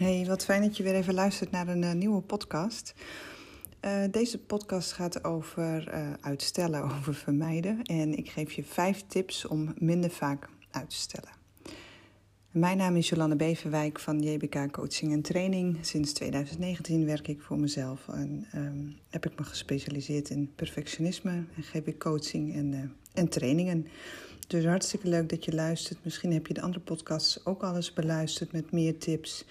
Hey, wat fijn dat je weer even luistert naar een uh, nieuwe podcast. Uh, deze podcast gaat over uh, uitstellen, over vermijden. En ik geef je vijf tips om minder vaak uit te stellen. Mijn naam is Jolande Beverwijk van JBK Coaching en Training. Sinds 2019 werk ik voor mezelf en um, heb ik me gespecialiseerd in perfectionisme en geef ik coaching en, en trainingen. Dus hartstikke leuk dat je luistert. Misschien heb je de andere podcasts ook al eens beluisterd met meer tips.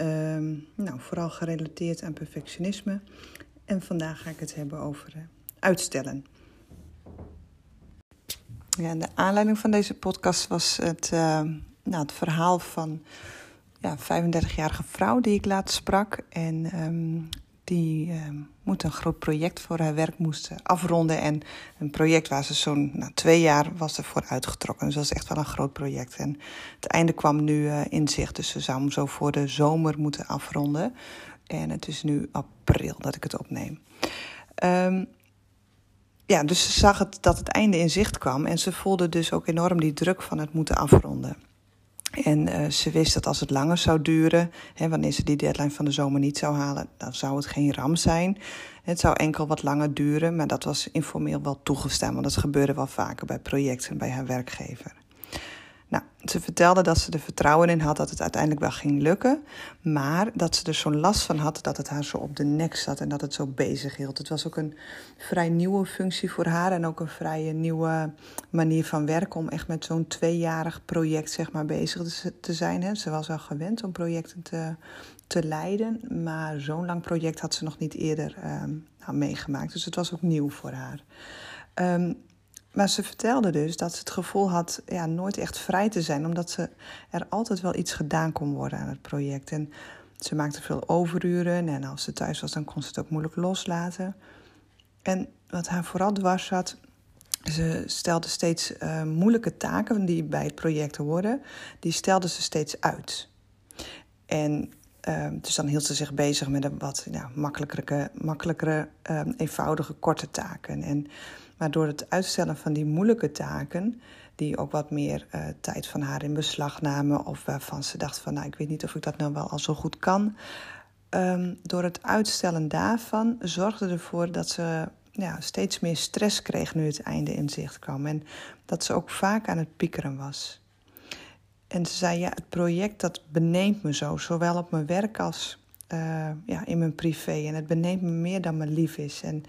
Um, nou, vooral gerelateerd aan perfectionisme. En vandaag ga ik het hebben over uh, uitstellen. Ja, de aanleiding van deze podcast was het, uh, nou, het verhaal van ja, 35-jarige vrouw die ik laatst sprak. En um, die uh, moet een groot project voor haar werk moest afronden. En een project waar ze zo'n nou, twee jaar was ervoor uitgetrokken. Dus dat is echt wel een groot project. En het einde kwam nu uh, in zicht. Dus ze zou hem zo voor de zomer moeten afronden. En het is nu april dat ik het opneem. Um, ja, dus ze zag het, dat het einde in zicht kwam. En ze voelde dus ook enorm die druk van het moeten afronden. En uh, ze wist dat als het langer zou duren, hè, wanneer ze die deadline van de zomer niet zou halen, dan zou het geen ram zijn. Het zou enkel wat langer duren, maar dat was informeel wel toegestaan, want dat gebeurde wel vaker bij projecten bij haar werkgever. Nou, ze vertelde dat ze er vertrouwen in had dat het uiteindelijk wel ging lukken, maar dat ze er zo'n last van had dat het haar zo op de nek zat en dat het zo bezig hield. Het was ook een vrij nieuwe functie voor haar en ook een vrij nieuwe manier van werken om echt met zo'n tweejarig project zeg maar, bezig te zijn. Ze was wel gewend om projecten te, te leiden, maar zo'n lang project had ze nog niet eerder um, nou, meegemaakt. Dus het was ook nieuw voor haar. Um, maar ze vertelde dus dat ze het gevoel had ja, nooit echt vrij te zijn, omdat ze er altijd wel iets gedaan kon worden aan het project. En ze maakte veel overuren en als ze thuis was, dan kon ze het ook moeilijk loslaten. En wat haar vooral dwars zat, ze stelde steeds uh, moeilijke taken die bij het project hoorden, die stelde ze steeds uit. En uh, dus dan hield ze zich bezig met een wat ja, makkelijkere, makkelijkere uh, eenvoudige, korte taken. En maar door het uitstellen van die moeilijke taken, die ook wat meer uh, tijd van haar in beslag namen, of waarvan ze dacht van, nou, ik weet niet of ik dat nou wel al zo goed kan. Um, door het uitstellen daarvan zorgde ervoor dat ze ja, steeds meer stress kreeg nu het einde in zicht kwam. En dat ze ook vaak aan het piekeren was. En ze zei, ja, het project dat beneemt me zo, zowel op mijn werk als uh, ja, in mijn privé. En het beneemt me meer dan me lief is. En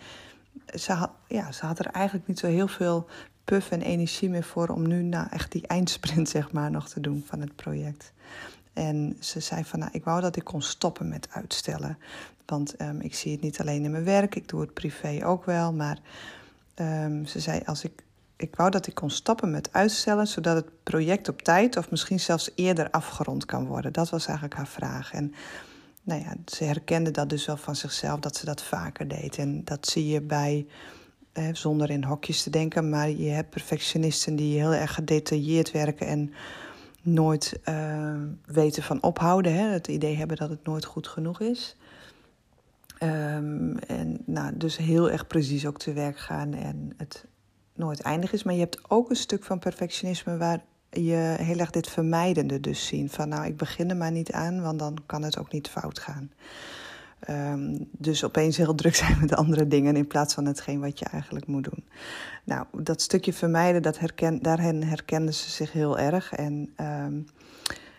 ze had, ja, ze had er eigenlijk niet zo heel veel puff en energie meer voor om nu nou echt die eindsprint zeg maar nog te doen van het project. En ze zei van, nou, ik wou dat ik kon stoppen met uitstellen. Want um, ik zie het niet alleen in mijn werk, ik doe het privé ook wel. Maar um, ze zei, als ik, ik wou dat ik kon stoppen met uitstellen, zodat het project op tijd of misschien zelfs eerder afgerond kan worden. Dat was eigenlijk haar vraag. En nou ja, ze herkende dat dus wel van zichzelf, dat ze dat vaker deed. En dat zie je bij, eh, zonder in hokjes te denken, maar je hebt perfectionisten die heel erg gedetailleerd werken en nooit uh, weten van ophouden. Hè? Het idee hebben dat het nooit goed genoeg is. Um, en nou, dus heel erg precies ook te werk gaan en het nooit eindig is. Maar je hebt ook een stuk van perfectionisme waar je heel erg dit vermijdende dus zien. Van nou, ik begin er maar niet aan, want dan kan het ook niet fout gaan. Um, dus opeens heel druk zijn met andere dingen in plaats van hetgeen wat je eigenlijk moet doen. Nou, dat stukje vermijden, dat herken, daarin herkende ze zich heel erg. En um,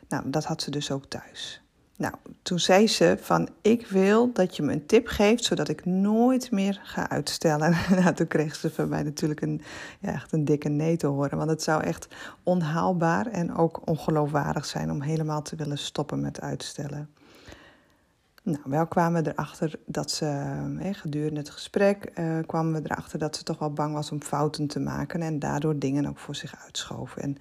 nou, dat had ze dus ook thuis. Nou, toen zei ze van ik wil dat je me een tip geeft zodat ik nooit meer ga uitstellen. nou, toen kreeg ze van mij natuurlijk een, ja, echt een dikke nee te horen. Want het zou echt onhaalbaar en ook ongeloofwaardig zijn om helemaal te willen stoppen met uitstellen. Nou, wel kwamen we erachter dat ze, gedurende het gesprek, eh, kwamen we erachter dat ze toch wel bang was om fouten te maken en daardoor dingen ook voor zich uitschoven. En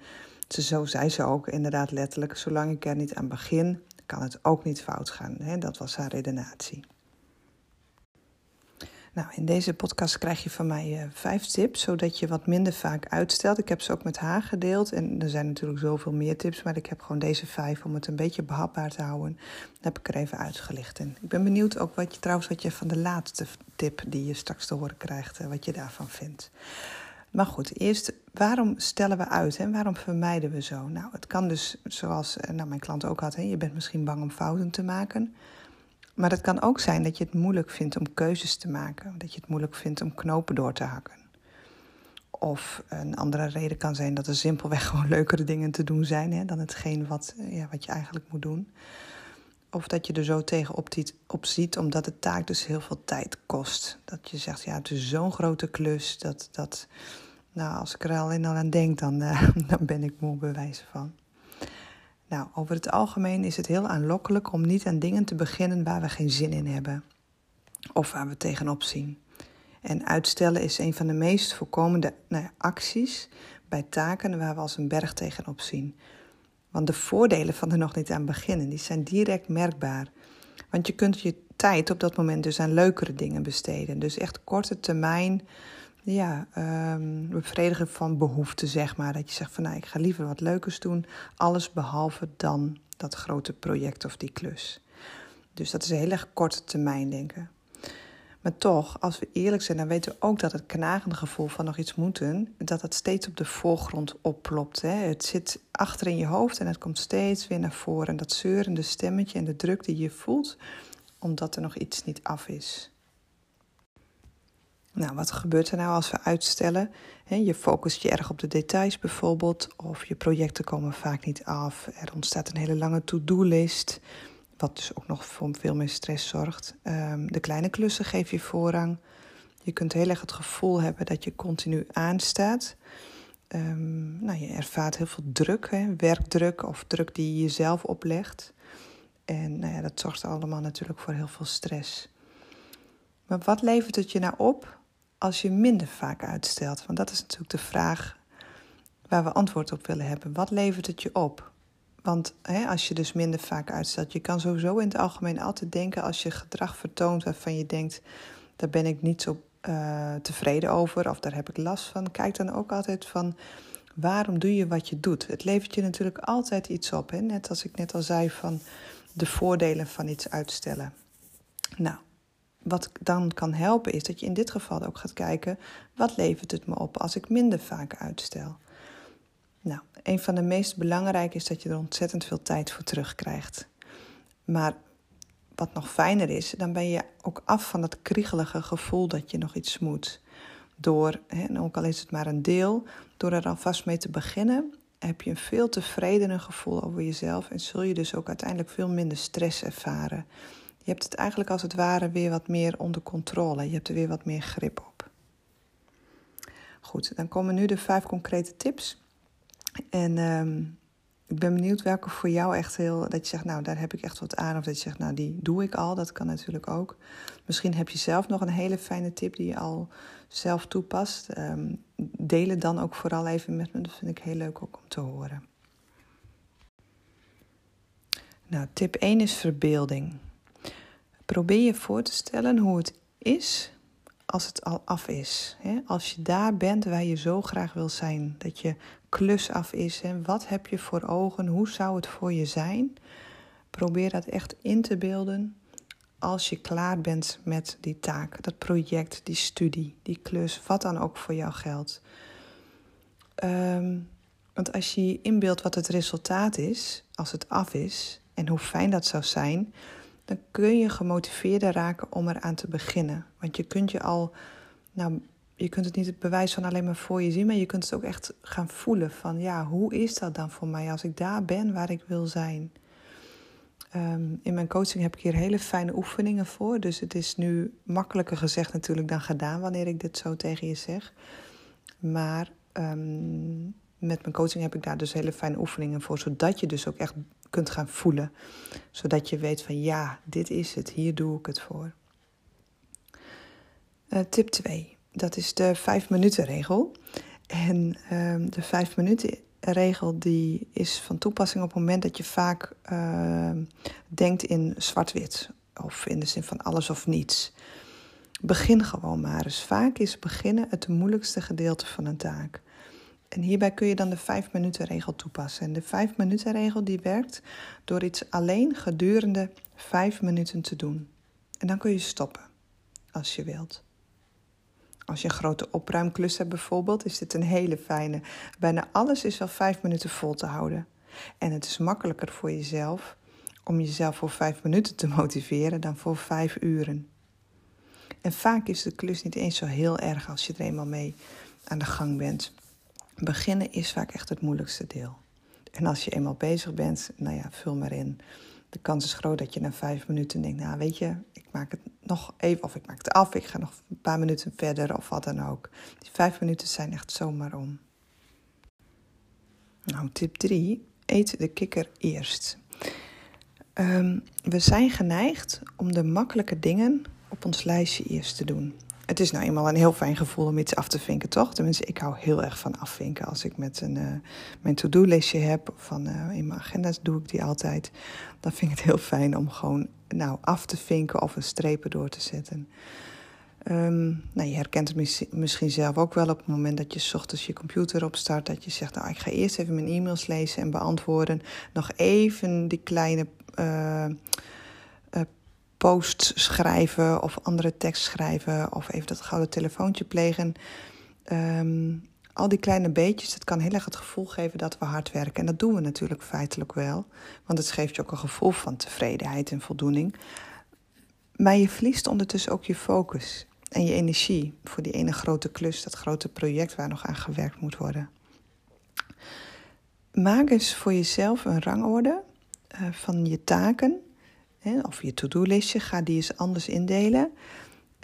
ze, zo zei ze ook inderdaad letterlijk, zolang ik er niet aan begin, kan het ook niet fout gaan. Hè? Dat was haar redenatie. Nou, in deze podcast krijg je van mij uh, vijf tips, zodat je wat minder vaak uitstelt. Ik heb ze ook met haar gedeeld en er zijn natuurlijk zoveel meer tips, maar ik heb gewoon deze vijf om het een beetje behapbaar te houden. Dat heb ik er even uitgelicht. En ik ben benieuwd ook wat je trouwens wat je van de laatste tip die je straks te horen krijgt, uh, wat je daarvan vindt. Maar goed, eerst, waarom stellen we uit en waarom vermijden we zo? Nou, het kan dus, zoals eh, nou, mijn klant ook had, hè, je bent misschien bang om fouten te maken. Maar het kan ook zijn dat je het moeilijk vindt om keuzes te maken. Dat je het moeilijk vindt om knopen door te hakken. Of een andere reden kan zijn dat er simpelweg gewoon leukere dingen te doen zijn hè, dan hetgeen wat, eh, ja, wat je eigenlijk moet doen. Of dat je er zo tegenop op ziet, omdat de taak dus heel veel tijd kost. Dat je zegt, ja, het is zo'n grote klus. Dat, dat, nou, als ik er al aan denk, dan, uh, dan ben ik moe bewijzen van. Nou, over het algemeen is het heel aanlokkelijk om niet aan dingen te beginnen waar we geen zin in hebben. Of waar we tegenop zien. En uitstellen is een van de meest voorkomende nou acties bij taken waar we als een berg tegenop zien. Want de voordelen van er nog niet aan beginnen, die zijn direct merkbaar. Want je kunt je tijd op dat moment dus aan leukere dingen besteden. Dus echt korte termijn ja, um, bevredigen van behoeften, zeg maar. Dat je zegt van nou, ik ga liever wat leukers doen, alles behalve dan dat grote project of die klus. Dus dat is een heel erg korte termijn denken. Maar toch, als we eerlijk zijn, dan weten we ook dat het knagende gevoel van nog iets moeten, dat het steeds op de voorgrond opplopt. Hè? Het zit achter in je hoofd en het komt steeds weer naar voren. En dat zeurende stemmetje en de druk die je voelt, omdat er nog iets niet af is. Nou, wat gebeurt er nou als we uitstellen? Je focust je erg op de details bijvoorbeeld, of je projecten komen vaak niet af. Er ontstaat een hele lange to-do-list. Wat dus ook nog voor veel meer stress zorgt. Ehm, de kleine klussen geef je voorrang. Je kunt heel erg het gevoel hebben dat je continu aanstaat. Um, nou, je ervaart heel veel druk, hè? werkdruk of druk die je jezelf oplegt. En nou ja, dat zorgt allemaal natuurlijk voor heel veel stress. Maar wat levert het je nou op als je minder vaak uitstelt? Want dat is natuurlijk de vraag waar we antwoord op willen hebben. Wat levert het je op? Want hè, als je dus minder vaak uitstelt, je kan sowieso in het algemeen altijd denken als je gedrag vertoont waarvan je denkt, daar ben ik niet zo uh, tevreden over of daar heb ik last van. Kijk dan ook altijd van waarom doe je wat je doet. Het levert je natuurlijk altijd iets op. Hè? Net als ik net al zei van de voordelen van iets uitstellen. Nou, wat dan kan helpen is dat je in dit geval ook gaat kijken, wat levert het me op als ik minder vaak uitstel. Nou, een van de meest belangrijke is dat je er ontzettend veel tijd voor terugkrijgt. Maar wat nog fijner is, dan ben je ook af van dat kriegelige gevoel dat je nog iets moet. Door, en ook al is het maar een deel, door er alvast mee te beginnen, heb je een veel tevredener gevoel over jezelf en zul je dus ook uiteindelijk veel minder stress ervaren. Je hebt het eigenlijk als het ware weer wat meer onder controle. Je hebt er weer wat meer grip op. Goed, dan komen nu de vijf concrete tips en ehm, ik ben benieuwd welke voor jou echt heel. Dat je zegt, nou, daar heb ik echt wat aan. Of dat je zegt, nou, die doe ik al. Dat kan natuurlijk ook. Misschien heb je zelf nog een hele fijne tip die je al zelf toepast. Um, deel het dan ook vooral even met me. Dat vind ik heel leuk ook om te horen. Nou, tip 1 is verbeelding. Probeer je voor te stellen hoe het is als het al af is. Als je daar bent waar je zo graag wil zijn, dat je klus af is. En wat heb je voor ogen? Hoe zou het voor je zijn? Probeer dat echt in te beelden als je klaar bent met die taak, dat project, die studie, die klus, wat dan ook voor jou geldt. Um, want als je inbeeldt wat het resultaat is, als het af is, en hoe fijn dat zou zijn, dan kun je gemotiveerder raken om eraan te beginnen. Want je kunt je al, nou, je kunt het niet het bewijs van alleen maar voor je zien, maar je kunt het ook echt gaan voelen van, ja, hoe is dat dan voor mij als ik daar ben waar ik wil zijn? Ehm, in mijn coaching heb ik hier hele fijne oefeningen voor, dus het is nu makkelijker gezegd natuurlijk dan gedaan wanneer ik dit zo tegen je zeg. Maar ehm, met mijn coaching heb ik daar dus hele fijne oefeningen voor, zodat je dus ook echt kunt gaan voelen. Zodat je weet van ja, dit is het, hier doe ik het voor. Uh, tip 2, dat is de 5 minuten regel. En uh, de 5 minuten regel die is van toepassing op het moment dat je vaak uh, denkt in zwart-wit. Of in de zin van alles of niets. Begin gewoon maar eens. Vaak is beginnen het moeilijkste gedeelte van een taak. En hierbij kun je dan de 5 minuten regel toepassen. En de 5 minuten regel die werkt door iets alleen gedurende 5 minuten te doen. En dan kun je stoppen als je wilt. Als je een grote opruimklus hebt bijvoorbeeld, is dit een hele fijne. Bijna alles is wel vijf minuten vol te houden. En het is makkelijker voor jezelf om jezelf voor vijf minuten te motiveren dan voor vijf uren. En vaak is de klus niet eens zo heel erg als je er eenmaal mee aan de gang bent. Beginnen is vaak echt het moeilijkste deel. En als je eenmaal bezig bent, nou ja, vul maar in. De kans is groot dat je na vijf minuten denkt, nou weet je, ik maak het nog even, of ik maak het af, ik ga nog een paar minuten verder of wat dan ook. Die vijf minuten zijn echt zomaar om. Nou, tip 3, eet de kikker eerst. Um, we zijn geneigd om de makkelijke dingen op ons lijstje eerst te doen. Het is nou eenmaal een heel fijn gevoel om iets af te vinken, toch? Tenminste, ik hou heel erg van afvinken. Als ik met een, uh, mijn to-do-listje heb, van, uh, in mijn agenda's doe ik die altijd. Dan vind ik het heel fijn om gewoon nou, af te vinken of een strepen door te zetten. Um, nou, je herkent het misschien zelf ook wel op het moment dat je ochtends je computer opstart. Dat je zegt, nou, ik ga eerst even mijn e-mails lezen en beantwoorden. Nog even die kleine uh, post schrijven of andere tekst schrijven of even dat gouden telefoontje plegen. Um, al die kleine beetjes, dat kan heel erg het gevoel geven dat we hard werken. En dat doen we natuurlijk feitelijk wel, want het geeft je ook een gevoel van tevredenheid en voldoening. Maar je verliest ondertussen ook je focus en je energie voor die ene grote klus, dat grote project waar nog aan gewerkt moet worden. Maak eens voor jezelf een rangorde uh, van je taken of je to-do-listje, ga die eens anders indelen.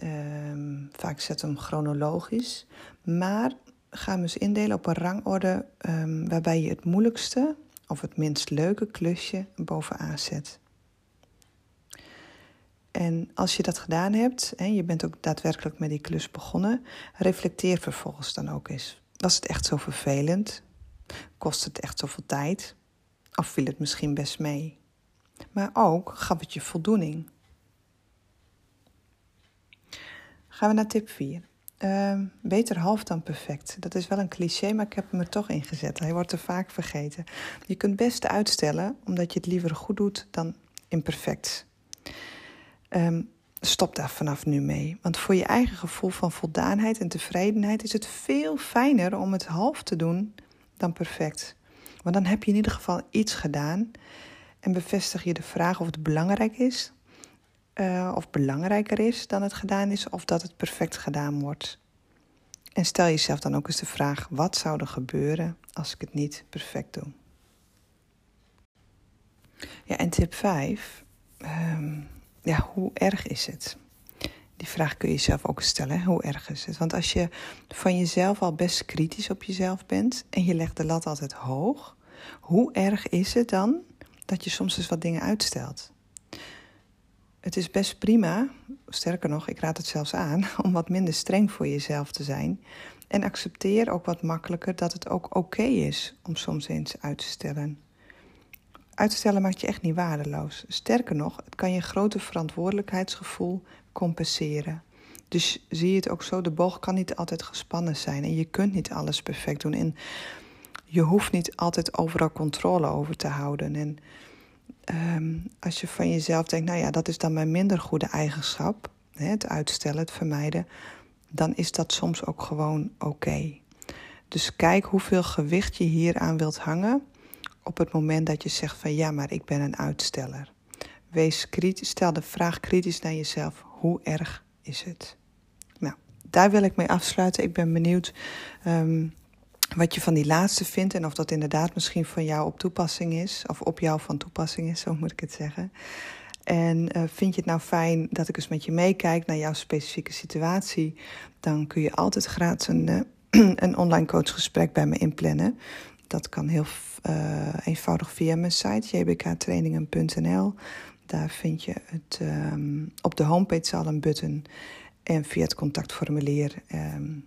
Uh, vaak zet hem chronologisch. Maar ga hem eens indelen op een rangorde um, waarbij je het moeilijkste of het minst leuke klusje bovenaan zet. En als je dat gedaan hebt, en je bent ook daadwerkelijk met die klus begonnen, reflecteer vervolgens dan ook eens. Was het echt zo vervelend? Kost het echt zoveel tijd? Of viel het misschien best mee? Maar ook gaf het je voldoening. Gaan we naar tip 4. Ehm, beter half dan perfect. Dat is wel een cliché, maar ik heb hem er toch in gezet. Hij wordt er vaak vergeten. Je kunt best uitstellen, omdat je het liever goed doet dan imperfect. Um, stop daar vanaf nu mee. Want voor je eigen gevoel van voldaanheid en tevredenheid is het veel fijner om het half te doen dan perfect. Want dan heb je in ieder geval iets gedaan en bevestig je de vraag of het belangrijk is, uh, of belangrijker is dan het gedaan is, of dat het perfect gedaan wordt. En stel jezelf dan ook eens de vraag: wat zou er gebeuren als ik het niet perfect doe? Ja, en tip 5. Um, ehm, ja, hoe erg is het? Die vraag kun je jezelf ook stellen. Hoe erg is het? Want als je van jezelf al best kritisch op jezelf bent en je legt de lat altijd hoog, hoe erg is het dan dat je soms eens wat dingen uitstelt. Het is best prima, sterker nog, ik raad het zelfs aan, om wat minder streng voor jezelf te zijn. En accepteer ook wat makkelijker dat het ook oké is om soms eens uit te stellen. Uitstellen maakt je echt niet waardeloos. Sterker nog, het kan je grote verantwoordelijkheidsgevoel compenseren. Dus zie je het ook zo, de boog kan niet altijd gespannen zijn en je kunt niet alles perfect doen. En je hoeft niet altijd overal controle over te houden. En um, als je van jezelf denkt, nou ja, dat is dan mijn minder goede eigenschap, hè, het uitstellen, het vermijden, dan is dat soms ook gewoon oké. Dus kijk hoeveel gewicht je hieraan wilt hangen op het moment dat je zegt van ja, maar ik ben een uitsteller. Wees kritisch, stel de vraag kritisch naar jezelf: hoe erg is het? Nou, daar wil ik mee afsluiten. Ik ben benieuwd um, wat je van die laatste vindt en of dat inderdaad misschien van jou op toepassing is, of op jou van toepassing is, zo moet ik het zeggen. En uh, vind je het nou fijn dat ik eens met je meekijk naar jouw specifieke situatie, dan kun je altijd gratis een, uh, een online coachgesprek bij me inplannen. Dat kan heel uh, eenvoudig via mijn site jbktrainingen.nl. Daar vind je het um, op de homepage al een button. En via het contactformulier um,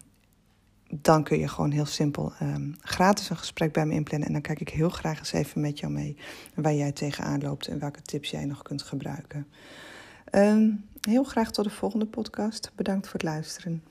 dan kun je gewoon heel simpel um, gratis een gesprek bij me inplannen. En dan kijk ik heel graag eens even met jou mee waar jij tegenaan loopt en welke tips jij nog kunt gebruiken. Um, heel graag tot de volgende podcast. Bedankt voor het luisteren.